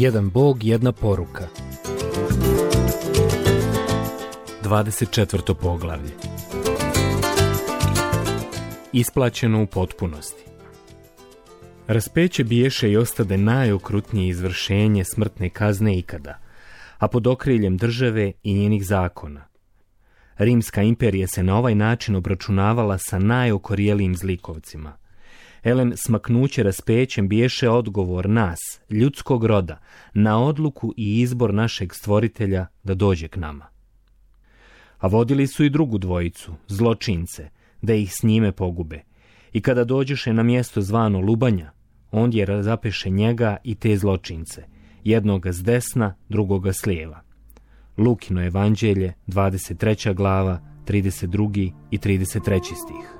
Jedan Bog, jedna poruka. 24. poglavlje Isplaćeno u potpunosti Raspeće biješe i ostade najokrutnije izvršenje smrtne kazne ikada, a pod okriljem države i njenih zakona. Rimska imperija se na ovaj način obračunavala sa najokorijelijim zlikovcima, Helen smaknuće raspećem biješe odgovor nas, ljudskog roda, na odluku i izbor našeg stvoritelja da dođe k nama. A vodili su i drugu dvojicu, zločince, da ih s njime pogube. I kada dođeše na mjesto zvano Lubanja, ondje razapeše njega i te zločince, jednoga s desna, drugoga s lijeva. Lukino evanđelje, 23. glava, 32. i 33. stih.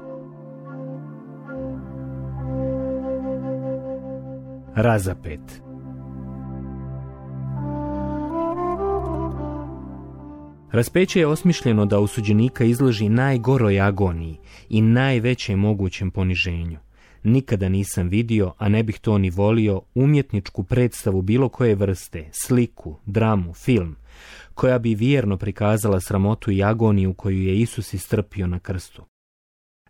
razapet. Raspeće je osmišljeno da osuđenika izloži najgoroj agoniji i najvećem mogućem poniženju. Nikada nisam vidio, a ne bih to ni volio, umjetničku predstavu bilo koje vrste, sliku, dramu, film, koja bi vjerno prikazala sramotu i agoniju koju je Isus istrpio na krstu.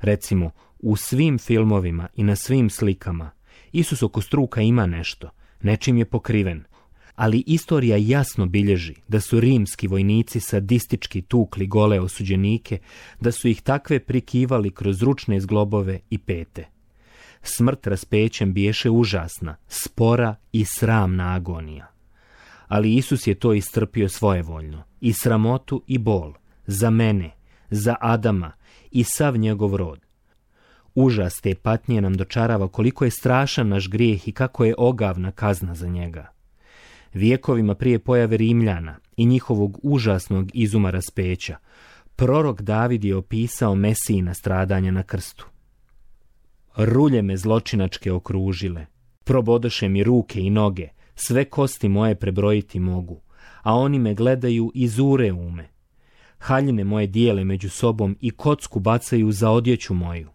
Recimo, u svim filmovima i na svim slikama Isus oko struka ima nešto, nečim je pokriven, ali istorija jasno bilježi da su rimski vojnici sadistički tukli gole osuđenike, da su ih takve prikivali kroz ručne zglobove i pete. Smrt raspećem biješe užasna, spora i sramna agonija. Ali Isus je to istrpio svojevoljno, i sramotu i bol, za mene, za Adama i sav njegov rod. Užas te patnje nam dočarava koliko je strašan naš grijeh i kako je ogavna kazna za njega. Vijekovima prije pojave Rimljana i njihovog užasnog izuma raspeća, prorok David je opisao Mesijina stradanja na krstu. Rulje me zločinačke okružile, probodoše mi ruke i noge, sve kosti moje prebrojiti mogu, a oni me gledaju i zure ume. Haljine moje dijele među sobom i kocku bacaju za odjeću moju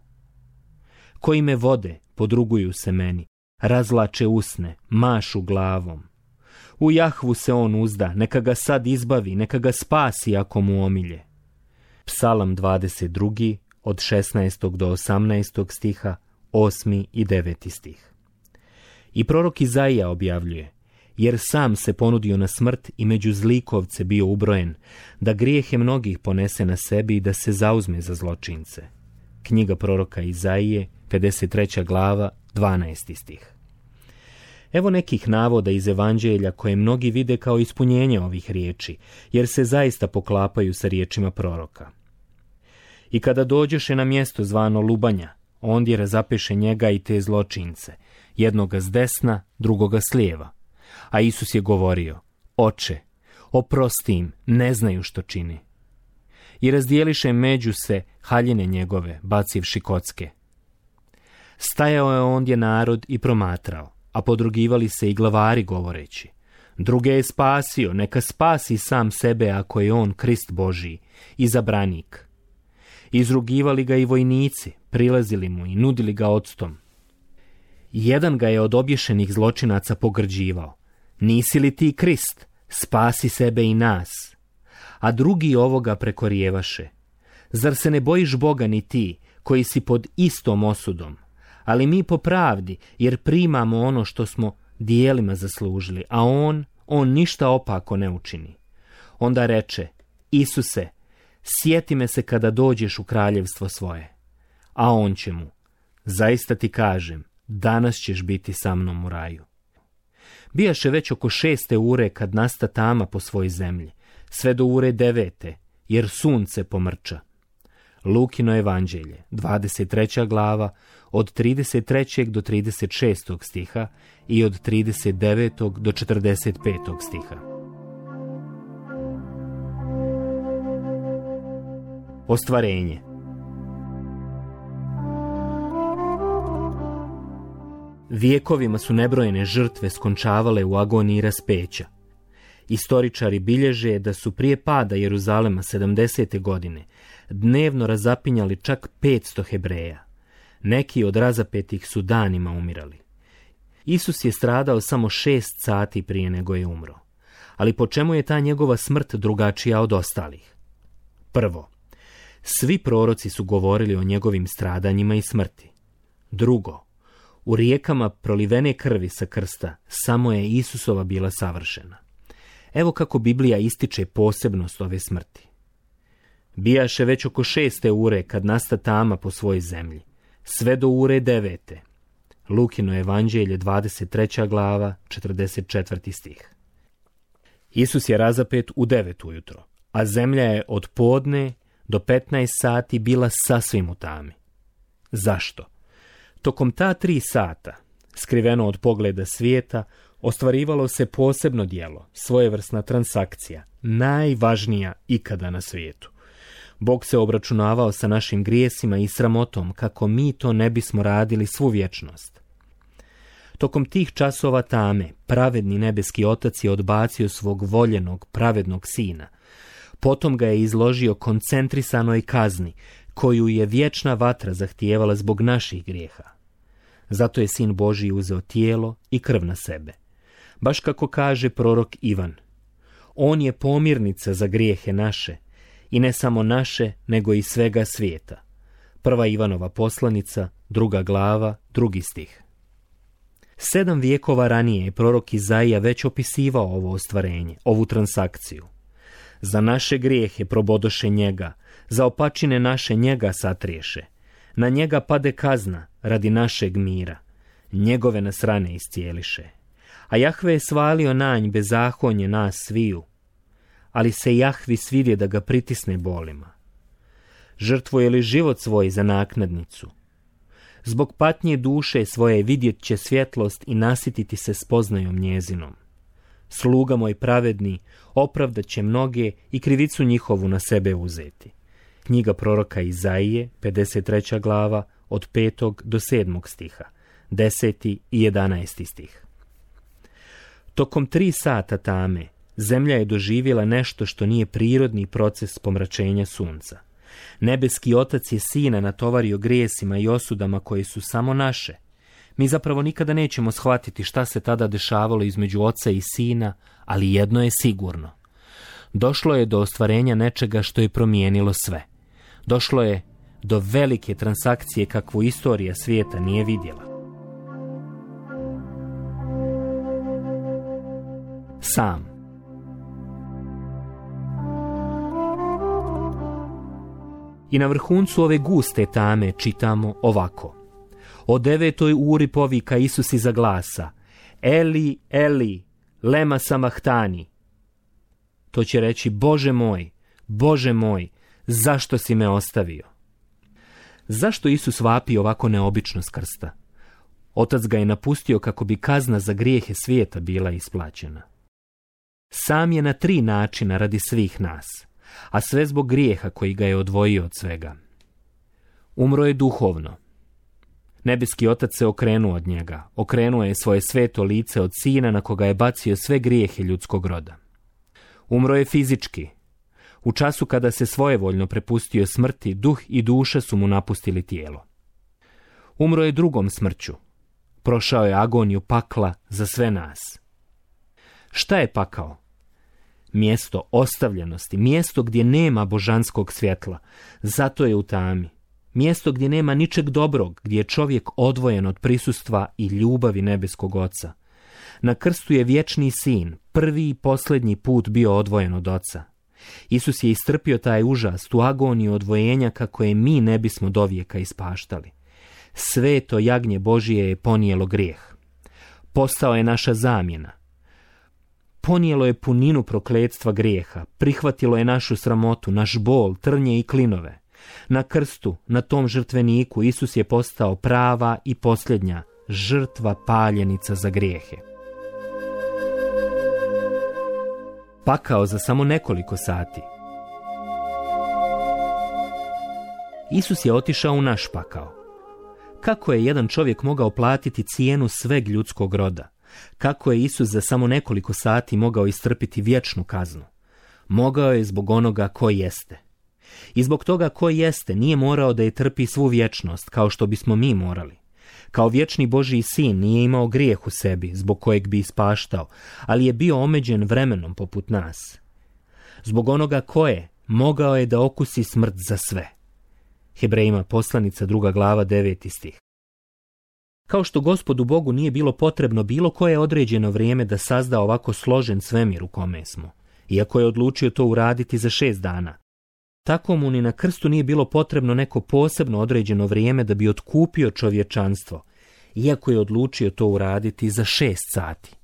koji me vode, podruguju se meni, razlače usne, mašu glavom. U Jahvu se on uzda, neka ga sad izbavi, neka ga spasi ako mu omilje. Psalam 22. od 16. do 18. stiha, 8. i 9. stih. I prorok Izaija objavljuje, jer sam se ponudio na smrt i među zlikovce bio ubrojen, da grijehe mnogih ponese na sebi i da se zauzme za zločince. Knjiga proroka Izaije, 53. glava, 12. stih. Evo nekih navoda iz evanđelja koje mnogi vide kao ispunjenje ovih riječi, jer se zaista poklapaju sa riječima proroka. I kada dođeše na mjesto zvano Lubanja, ondje razapeše njega i te zločince, jednoga s desna, drugoga s lijeva. A Isus je govorio, oče, oprosti im, ne znaju što čini. I razdijeliše među se haljine njegove, bacivši kocke, Stajao je ondje narod i promatrao, a podrugivali se i glavari govoreći. Druge je spasio, neka spasi sam sebe ako je on krist boži i zabranik. Izrugivali ga i vojnici, prilazili mu i nudili ga odstom. Jedan ga je od obješenih zločinaca pogrđivao. Nisi li ti krist? Spasi sebe i nas. A drugi ovoga prekorijevaše. Zar se ne bojiš Boga ni ti, koji si pod istom osudom? ali mi po pravdi, jer primamo ono što smo dijelima zaslužili, a on, on ništa opako ne učini. Onda reče, Isuse, sjeti me se kada dođeš u kraljevstvo svoje. A on će mu, zaista ti kažem, danas ćeš biti sa mnom u raju. Bijaše već oko šeste ure kad nasta tama po svoj zemlji, sve do ure devete, jer sunce pomrča. Lukino evanđelje, 23. glava, od 33. do 36. stiha i od 39. do 45. stiha. Ostvarenje Vijekovima su nebrojene žrtve skončavale u agoniji raspeća. Istoričari bilježe da su prije pada Jeruzalema 70. godine dnevno razapinjali čak 500 hebreja. Neki od razapetih su danima umirali. Isus je stradao samo šest sati prije nego je umro. Ali po čemu je ta njegova smrt drugačija od ostalih? Prvo, svi proroci su govorili o njegovim stradanjima i smrti. Drugo, u rijekama prolivene krvi sa krsta samo je Isusova bila savršena. Evo kako Biblija ističe posebnost ove smrti. Bijaše već oko šeste ure kad nasta tama po svojoj zemlji, sve do ure devete. Lukino evanđelje 23. glava 44. stih. Isus je razapet u devet ujutro, a zemlja je od podne do 15 sati bila sasvim u tami. Zašto? Tokom ta tri sata, skriveno od pogleda svijeta, ostvarivalo se posebno dijelo, svojevrsna transakcija, najvažnija ikada na svijetu. Bog se obračunavao sa našim grijesima i sramotom kako mi to ne bismo radili svu vječnost. Tokom tih časova tame, pravedni nebeski otac je odbacio svog voljenog, pravednog sina. Potom ga je izložio koncentrisanoj kazni, koju je vječna vatra zahtijevala zbog naših grijeha. Zato je sin Boži uzeo tijelo i krv na sebe. Baš kako kaže prorok Ivan, on je pomirnica za grijehe naše, i ne samo naše, nego i svega svijeta. Prva Ivanova poslanica, druga glava, drugi stih. Sedam vijekova ranije je prorok Izaija već opisivao ovo ostvarenje, ovu transakciju. Za naše grijehe probodoše njega, za opačine naše njega satriješe. Na njega pade kazna radi našeg mira. Njegove nas rane iscijeliše. A Jahve je svalio nanj bezahonje nas sviju, ali se Jahvi svidje da ga pritisne bolima. Žrtvuje li život svoj za naknadnicu? Zbog patnje duše svoje vidjet će svjetlost i nasititi se spoznajom njezinom. Sluga moj pravedni opravda će mnoge i krivicu njihovu na sebe uzeti. Knjiga proroka Izaije, 53. glava, od 5. do 7. stiha, 10. i 11. stih. Tokom tri sata tame zemlja je doživjela nešto što nije prirodni proces pomračenja sunca. Nebeski otac je sina natovario grijesima i osudama koje su samo naše. Mi zapravo nikada nećemo shvatiti šta se tada dešavalo između oca i sina, ali jedno je sigurno. Došlo je do ostvarenja nečega što je promijenilo sve. Došlo je do velike transakcije kakvu istorija svijeta nije vidjela. Sam I na vrhuncu ove guste tame čitamo ovako. O devetoj uri povika Isus iza glasa Eli, Eli, lema samahtani. To će reći Bože moj, Bože moj, zašto si me ostavio? Zašto Isus vapi ovako neobično skrsta? Otac ga je napustio kako bi kazna za grijehe svijeta bila isplaćena. Sam je na tri načina radi svih nas a sve zbog grijeha koji ga je odvojio od svega. Umro je duhovno. Nebeski otac se okrenuo od njega, okrenuo je svoje sveto lice od sina na koga je bacio sve grijehe ljudskog roda. Umro je fizički. U času kada se svojevoljno prepustio smrti, duh i duša su mu napustili tijelo. Umro je drugom smrću. Prošao je agoniju pakla za sve nas. Šta je pakao? mjesto ostavljenosti, mjesto gdje nema božanskog svjetla, zato je u tami. Mjesto gdje nema ničeg dobrog, gdje je čovjek odvojen od prisustva i ljubavi nebeskog oca. Na krstu je vječni sin, prvi i posljednji put bio odvojen od oca. Isus je istrpio taj užas, tu agoniju odvojenja kako je mi ne bismo dovijeka ispaštali. Sveto jagnje Božije je ponijelo grijeh. Postao je naša zamjena, ponijelo je puninu prokletstva grijeha, prihvatilo je našu sramotu, naš bol, trnje i klinove. Na krstu, na tom žrtveniku, Isus je postao prava i posljednja žrtva paljenica za grijehe. Pakao za samo nekoliko sati. Isus je otišao u naš pakao. Kako je jedan čovjek mogao platiti cijenu sveg ljudskog roda? Kako je Isus za samo nekoliko sati mogao istrpiti vječnu kaznu? Mogao je zbog onoga koji jeste. I zbog toga koji jeste nije morao da je trpi svu vječnost, kao što bismo mi morali. Kao vječni Božiji sin nije imao grijeh u sebi, zbog kojeg bi ispaštao, ali je bio omeđen vremenom poput nas. Zbog onoga koje, mogao je da okusi smrt za sve. Hebrejima poslanica druga glava 9. stih. Kao što gospodu Bogu nije bilo potrebno bilo koje određeno vrijeme da sazda ovako složen svemir u kome smo, iako je odlučio to uraditi za šest dana, tako mu ni na krstu nije bilo potrebno neko posebno određeno vrijeme da bi otkupio čovječanstvo, iako je odlučio to uraditi za šest sati.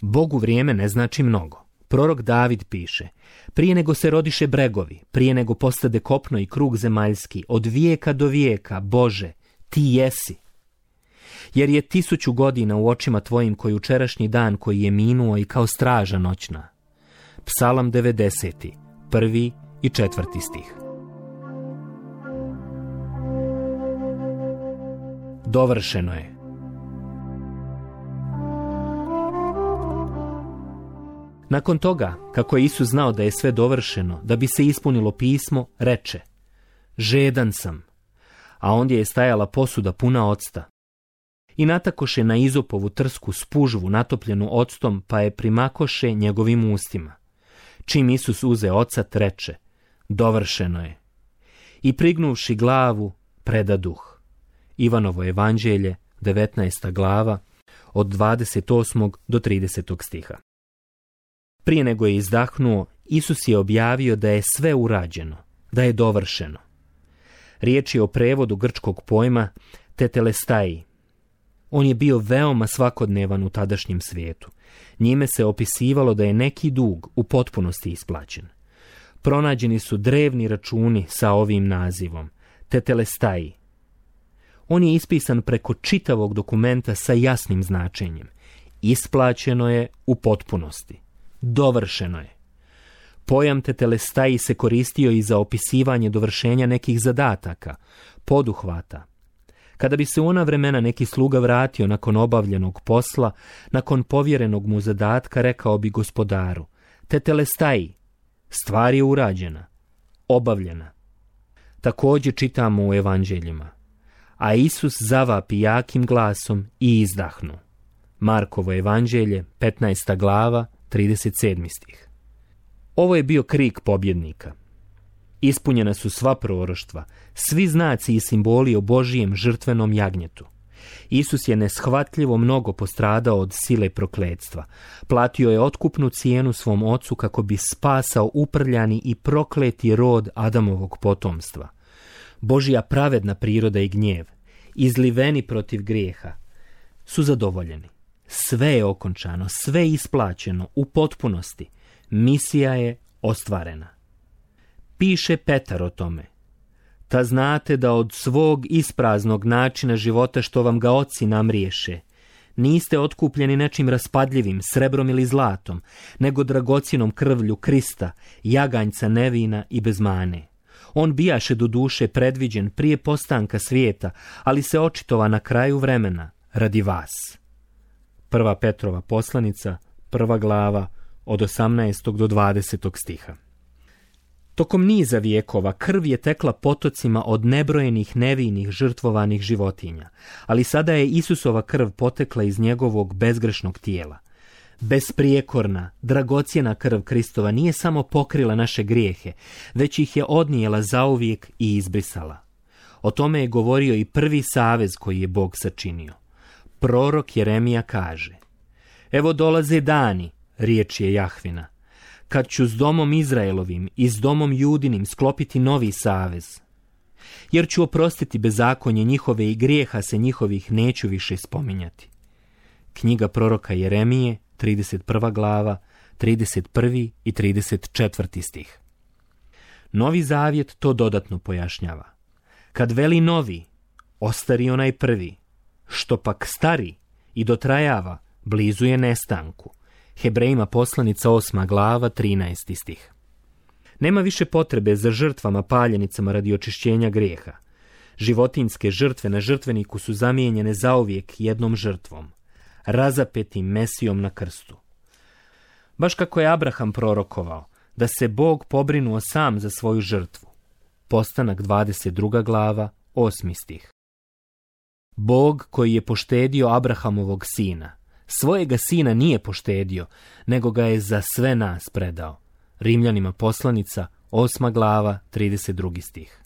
Bogu vrijeme ne znači mnogo. Prorok David piše, prije nego se rodiše bregovi, prije nego postade kopno i krug zemaljski, od vijeka do vijeka, Bože, ti jesi jer je tisuću godina u očima tvojim koji učerašnji dan koji je minuo i kao straža noćna. Psalam 90. prvi i četvrti stih. Dovršeno je. Nakon toga, kako je Isus znao da je sve dovršeno, da bi se ispunilo pismo, reče Žedan sam. A ondje je stajala posuda puna octa i natakoše na izopovu trsku spužvu natopljenu octom, pa je primakoše njegovim ustima. Čim Isus uze oca, treče, dovršeno je. I prignuvši glavu, preda duh. Ivanovo evanđelje, 19. glava, od 28. do 30. stiha. Prije nego je izdahnuo, Isus je objavio da je sve urađeno, da je dovršeno. Riječ je o prevodu grčkog pojma tetelestai, on je bio veoma svakodnevan u tadašnjem svijetu. Njime se opisivalo da je neki dug u potpunosti isplaćen. Pronađeni su drevni računi sa ovim nazivom, tetelestaji. On je ispisan preko čitavog dokumenta sa jasnim značenjem. Isplaćeno je u potpunosti. Dovršeno je. Pojam Tetelestai se koristio i za opisivanje dovršenja nekih zadataka, poduhvata, kada bi se u ona vremena neki sluga vratio nakon obavljenog posla, nakon povjerenog mu zadatka, rekao bi gospodaru, te telestaji, stvar je urađena, obavljena. Također čitamo u evanđeljima. A Isus zavapi jakim glasom i izdahnu. Markovo evanđelje, 15. glava, 37. stih. Ovo je bio krik pobjednika, Ispunjena su sva proroštva, svi znaci i simboli o Božijem žrtvenom jagnjetu. Isus je neshvatljivo mnogo postradao od sile prokledstva. Platio je otkupnu cijenu svom ocu kako bi spasao uprljani i prokleti rod Adamovog potomstva. Božija pravedna priroda i gnjev, izliveni protiv grijeha, su zadovoljeni. Sve je okončano, sve je isplaćeno, u potpunosti. Misija je ostvarena. Piše Petar o tome. Ta znate da od svog ispraznog načina života što vam ga oci nam riješe, niste otkupljeni nečim raspadljivim, srebrom ili zlatom, nego dragocinom krvlju Krista, jaganjca nevina i bezmane. On bijaše do duše predviđen prije postanka svijeta, ali se očitova na kraju vremena, radi vas. Prva Petrova poslanica, prva glava, od 18. do 20. stiha. Tokom niza vijekova krv je tekla potocima od nebrojenih nevinih žrtvovanih životinja, ali sada je Isusova krv potekla iz njegovog bezgrešnog tijela. Besprijekorna, dragocjena krv Kristova nije samo pokrila naše grijehe, već ih je odnijela zauvijek i izbrisala. O tome je govorio i prvi savez koji je Bog sačinio. Prorok Jeremija kaže Evo dolaze dani, riječ je Jahvina, kad ću s domom Izraelovim i s domom Judinim sklopiti novi savez. Jer ću oprostiti bezakonje njihove i grijeha se njihovih neću više spominjati. Knjiga proroka Jeremije, 31. glava, 31. i 34. stih. Novi zavjet to dodatno pojašnjava. Kad veli novi, ostari onaj prvi, što pak stari i dotrajava, blizu je nestanku. Hebrejima poslanica 8. glava 13. stih. Nema više potrebe za žrtvama paljenicama radi očišćenja grijeha. Životinske žrtve na žrtveniku su zamijenjene zauvijek jednom žrtvom, razapetim mesijom na krstu. Baš kako je Abraham prorokovao, da se Bog pobrinuo sam za svoju žrtvu. Postanak 22. glava, 8. stih. Bog koji je poštedio Abrahamovog sina, svojega sina nije poštedio, nego ga je za sve nas predao. Rimljanima poslanica, osma glava, 32. stih.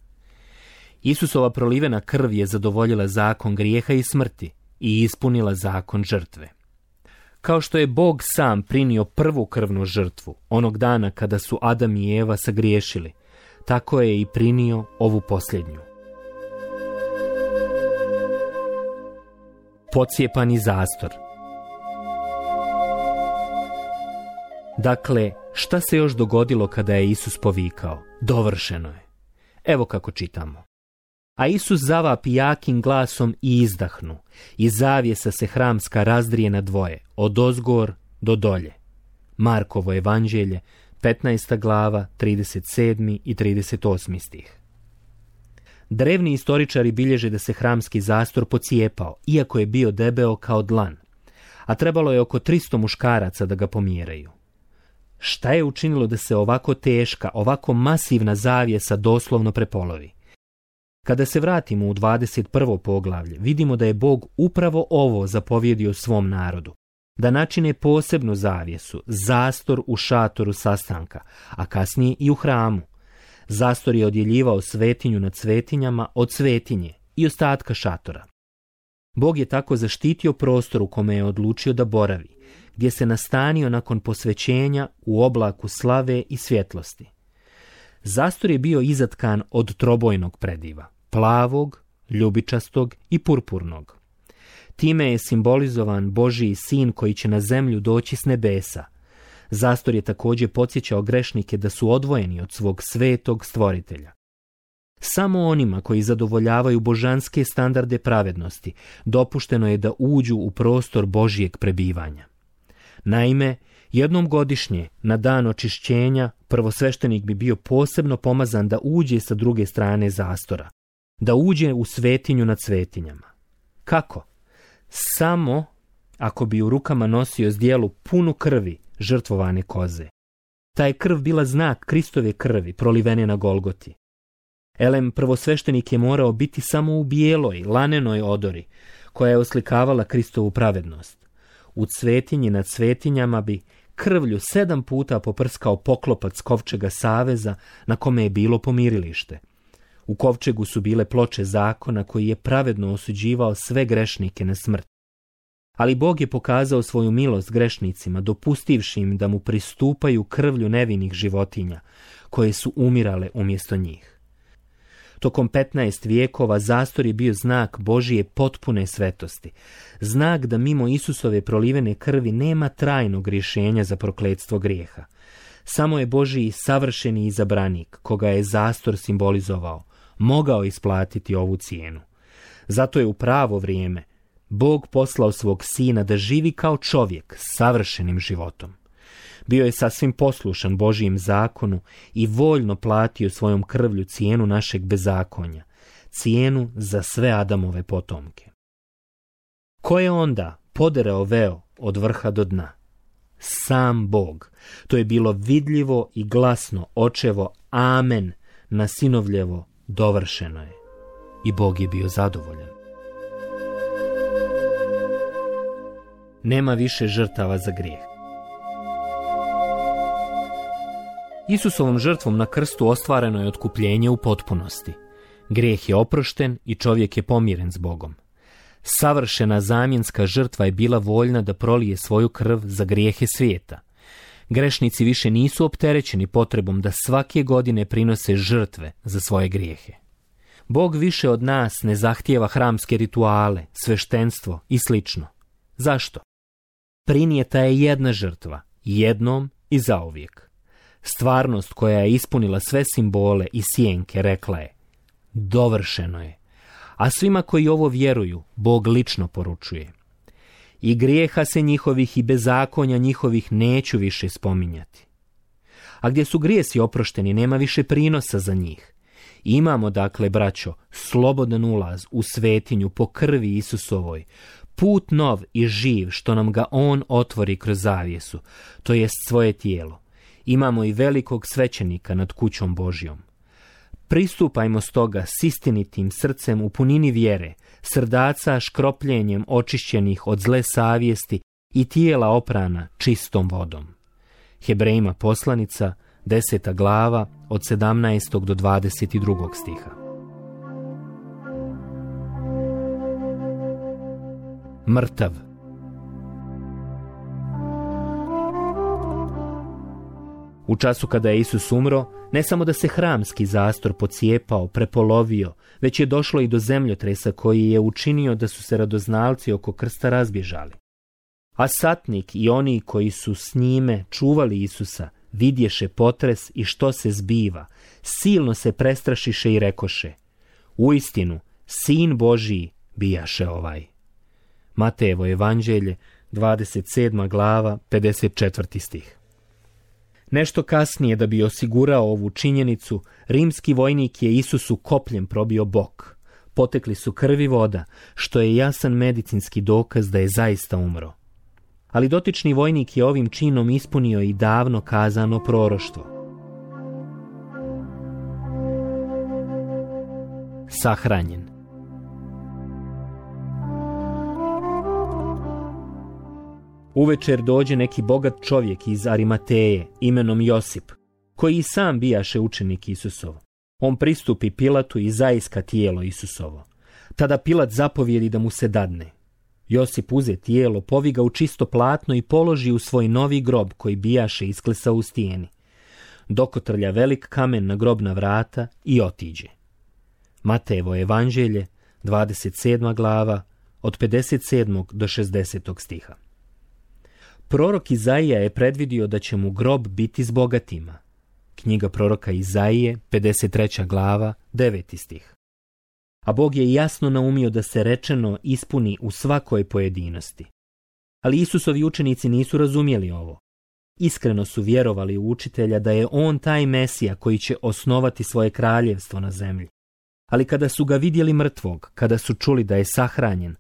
Isusova prolivena krv je zadovoljila zakon grijeha i smrti i ispunila zakon žrtve. Kao što je Bog sam prinio prvu krvnu žrtvu onog dana kada su Adam i Eva sagriješili, tako je i prinio ovu posljednju. POCIJEPANI zastor Dakle, šta se još dogodilo kada je Isus povikao? Dovršeno je. Evo kako čitamo. A Isus zavapi jakim glasom i izdahnu. I zavjesa se hramska razdrije na dvoje, od ozgor do dolje. Markovo evanđelje, 15. glava, 37. i 38. stih. Drevni istoričari bilježe da se hramski zastor pocijepao, iako je bio debeo kao dlan, a trebalo je oko 300 muškaraca da ga pomjeraju. Šta je učinilo da se ovako teška, ovako masivna zavjesa doslovno prepolovi? Kada se vratimo u 21. poglavlje, vidimo da je Bog upravo ovo zapovjedio svom narodu. Da načine posebnu zavjesu, zastor u šatoru sastanka, a kasnije i u hramu. Zastor je odjeljivao svetinju nad svetinjama od svetinje i ostatka šatora. Bog je tako zaštitio prostor u kome je odlučio da boravi, gdje se nastanio nakon posvećenja u oblaku slave i svjetlosti. Zastor je bio izatkan od trobojnog prediva, plavog, ljubičastog i purpurnog. Time je simbolizovan Božiji sin koji će na zemlju doći s nebesa. Zastor je također podsjećao grešnike da su odvojeni od svog svetog stvoritelja. Samo onima koji zadovoljavaju božanske standarde pravednosti dopušteno je da uđu u prostor Božijeg prebivanja. Naime, jednom godišnje, na dan očišćenja, prvosveštenik bi bio posebno pomazan da uđe sa druge strane zastora, da uđe u svetinju nad svetinjama. Kako? Samo ako bi u rukama nosio zdjelu punu krvi žrtvovane koze. Taj krv bila znak Kristove krvi prolivene na Golgoti. Elem prvosveštenik je morao biti samo u bijeloj, lanenoj odori, koja je oslikavala Kristovu pravednost. U cvetinji nad cvetinjama bi krvlju sedam puta poprskao poklopac Kovčega Saveza na kome je bilo pomirilište. U Kovčegu su bile ploče zakona koji je pravedno osuđivao sve grešnike na smrt. Ali Bog je pokazao svoju milost grešnicima, dopustivši im da mu pristupaju krvlju nevinih životinja, koje su umirale umjesto njih. Tokom 15 vijekova zastor je bio znak Božije potpune svetosti. Znak da mimo Isusove prolivene krvi nema trajnog rješenja za prokledstvo grijeha. Samo je Božiji savršeni izabranik, koga je zastor simbolizovao, mogao isplatiti ovu cijenu. Zato je u pravo vrijeme Bog poslao svog sina da živi kao čovjek savršenim životom bio je sasvim poslušan Božijem zakonu i voljno platio svojom krvlju cijenu našeg bezakonja, cijenu za sve Adamove potomke. Ko je onda podereo veo od vrha do dna? Sam Bog. To je bilo vidljivo i glasno očevo amen na sinovljevo dovršeno je. I Bog je bio zadovoljan. Nema više žrtava za grijeh. Isusovom žrtvom na krstu ostvareno je otkupljenje u potpunosti. Greh je oprošten i čovjek je pomiren s Bogom. Savršena zamjenska žrtva je bila voljna da prolije svoju krv za grijehe svijeta. Grešnici više nisu opterećeni potrebom da svake godine prinose žrtve za svoje grijehe. Bog više od nas ne zahtijeva hramske rituale, sveštenstvo i slično. Zašto? Prinijeta je jedna žrtva, jednom i zauvijek. Stvarnost koja je ispunila sve simbole i sjenke rekla je Dovršeno je. A svima koji ovo vjeruju, Bog lično poručuje. I grijeha se njihovih i bezakonja njihovih neću više spominjati. A gdje su grijesi oprošteni, nema više prinosa za njih. Imamo, dakle, braćo, slobodan ulaz u svetinju po krvi Isusovoj, put nov i živ što nam ga On otvori kroz zavijesu, to jest svoje tijelo imamo i velikog svećenika nad kućom Božjom. Pristupajmo stoga s istinitim srcem u punini vjere, srdaca škropljenjem očišćenih od zle savjesti i tijela oprana čistom vodom. Hebrejima poslanica, deseta glava, od 17. do 22. stiha. Mrtav U času kada je Isus umro, ne samo da se hramski zastor pocijepao, prepolovio, već je došlo i do zemljotresa koji je učinio da su se radoznalci oko krsta razbježali. A satnik i oni koji su s njime čuvali Isusa, vidješe potres i što se zbiva, silno se prestrašiše i rekoše, u istinu, sin Božiji bijaše ovaj. Matejevo evanđelje, 27. glava, 54. stih. Nešto kasnije, da bi osigurao ovu činjenicu, rimski vojnik je Isusu kopljem probio bok. Potekli su krvi voda, što je jasan medicinski dokaz da je zaista umro. Ali dotični vojnik je ovim činom ispunio i davno kazano proroštvo. Sahranjen Uvečer dođe neki bogat čovjek iz Arimateje, imenom Josip, koji i sam bijaše učenik Isusov. On pristupi Pilatu i zaiska tijelo Isusovo. Tada Pilat zapovjedi da mu se dadne. Josip uze tijelo, poviga u čisto platno i položi u svoj novi grob koji bijaše isklesa u stijeni. Dokotrlja velik kamen na grobna vrata i otiđe. Matevo evanđelje, 27. glava, od 57. do 60. stiha. Prorok Izaija je predvidio da će mu grob biti s bogatima. Knjiga proroka Izaije, 53. glava, 9. stih. A Bog je jasno naumio da se rečeno ispuni u svakoj pojedinosti. Ali Isusovi učenici nisu razumjeli ovo. Iskreno su vjerovali u učitelja da je on taj mesija koji će osnovati svoje kraljevstvo na zemlji. Ali kada su ga vidjeli mrtvog, kada su čuli da je sahranjen,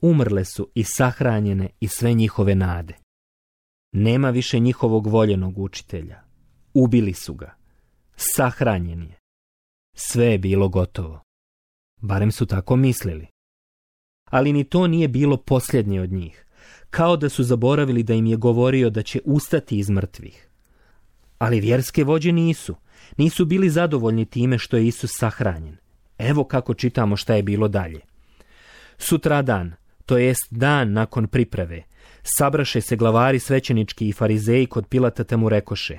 umrle su i sahranjene i sve njihove nade. Nema više njihovog voljenog učitelja. Ubili su ga. Sahranjen je. Sve je bilo gotovo. Barem su tako mislili. Ali ni to nije bilo posljednje od njih. Kao da su zaboravili da im je govorio da će ustati iz mrtvih. Ali vjerske vođe nisu. Nisu bili zadovoljni time što je Isus sahranjen. Evo kako čitamo šta je bilo dalje. Sutradan, to jest dan nakon priprave, Sabraše se glavari svećenički i farizeji kod Pilata te mu rekoše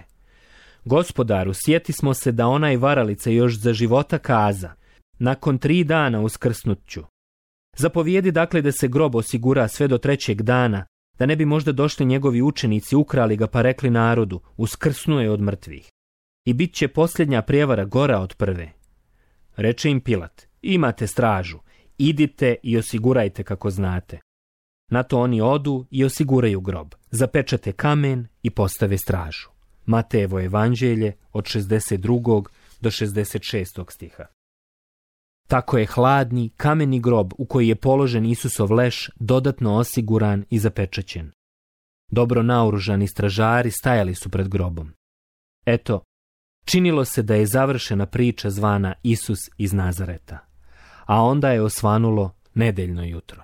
Gospodaru, sjeti smo se da onaj varalica još za života kaza, nakon tri dana uskrsnut ću. Zapovijedi dakle da se grob osigura sve do trećeg dana, da ne bi možda došli njegovi učenici, ukrali ga pa rekli narodu, uskrsnuo je od mrtvih. I bit će posljednja prijevara gora od prve. Reče im Pilat, imate stražu, idite i osigurajte kako znate. Na to oni odu i osiguraju grob, zapečate kamen i postave stražu. Matejevo evanđelje od 62. do 66. stiha. Tako je hladni, kameni grob u koji je položen Isusov leš dodatno osiguran i zapečećen. Dobro naoružani stražari stajali su pred grobom. Eto, činilo se da je završena priča zvana Isus iz Nazareta, a onda je osvanulo nedeljno jutro.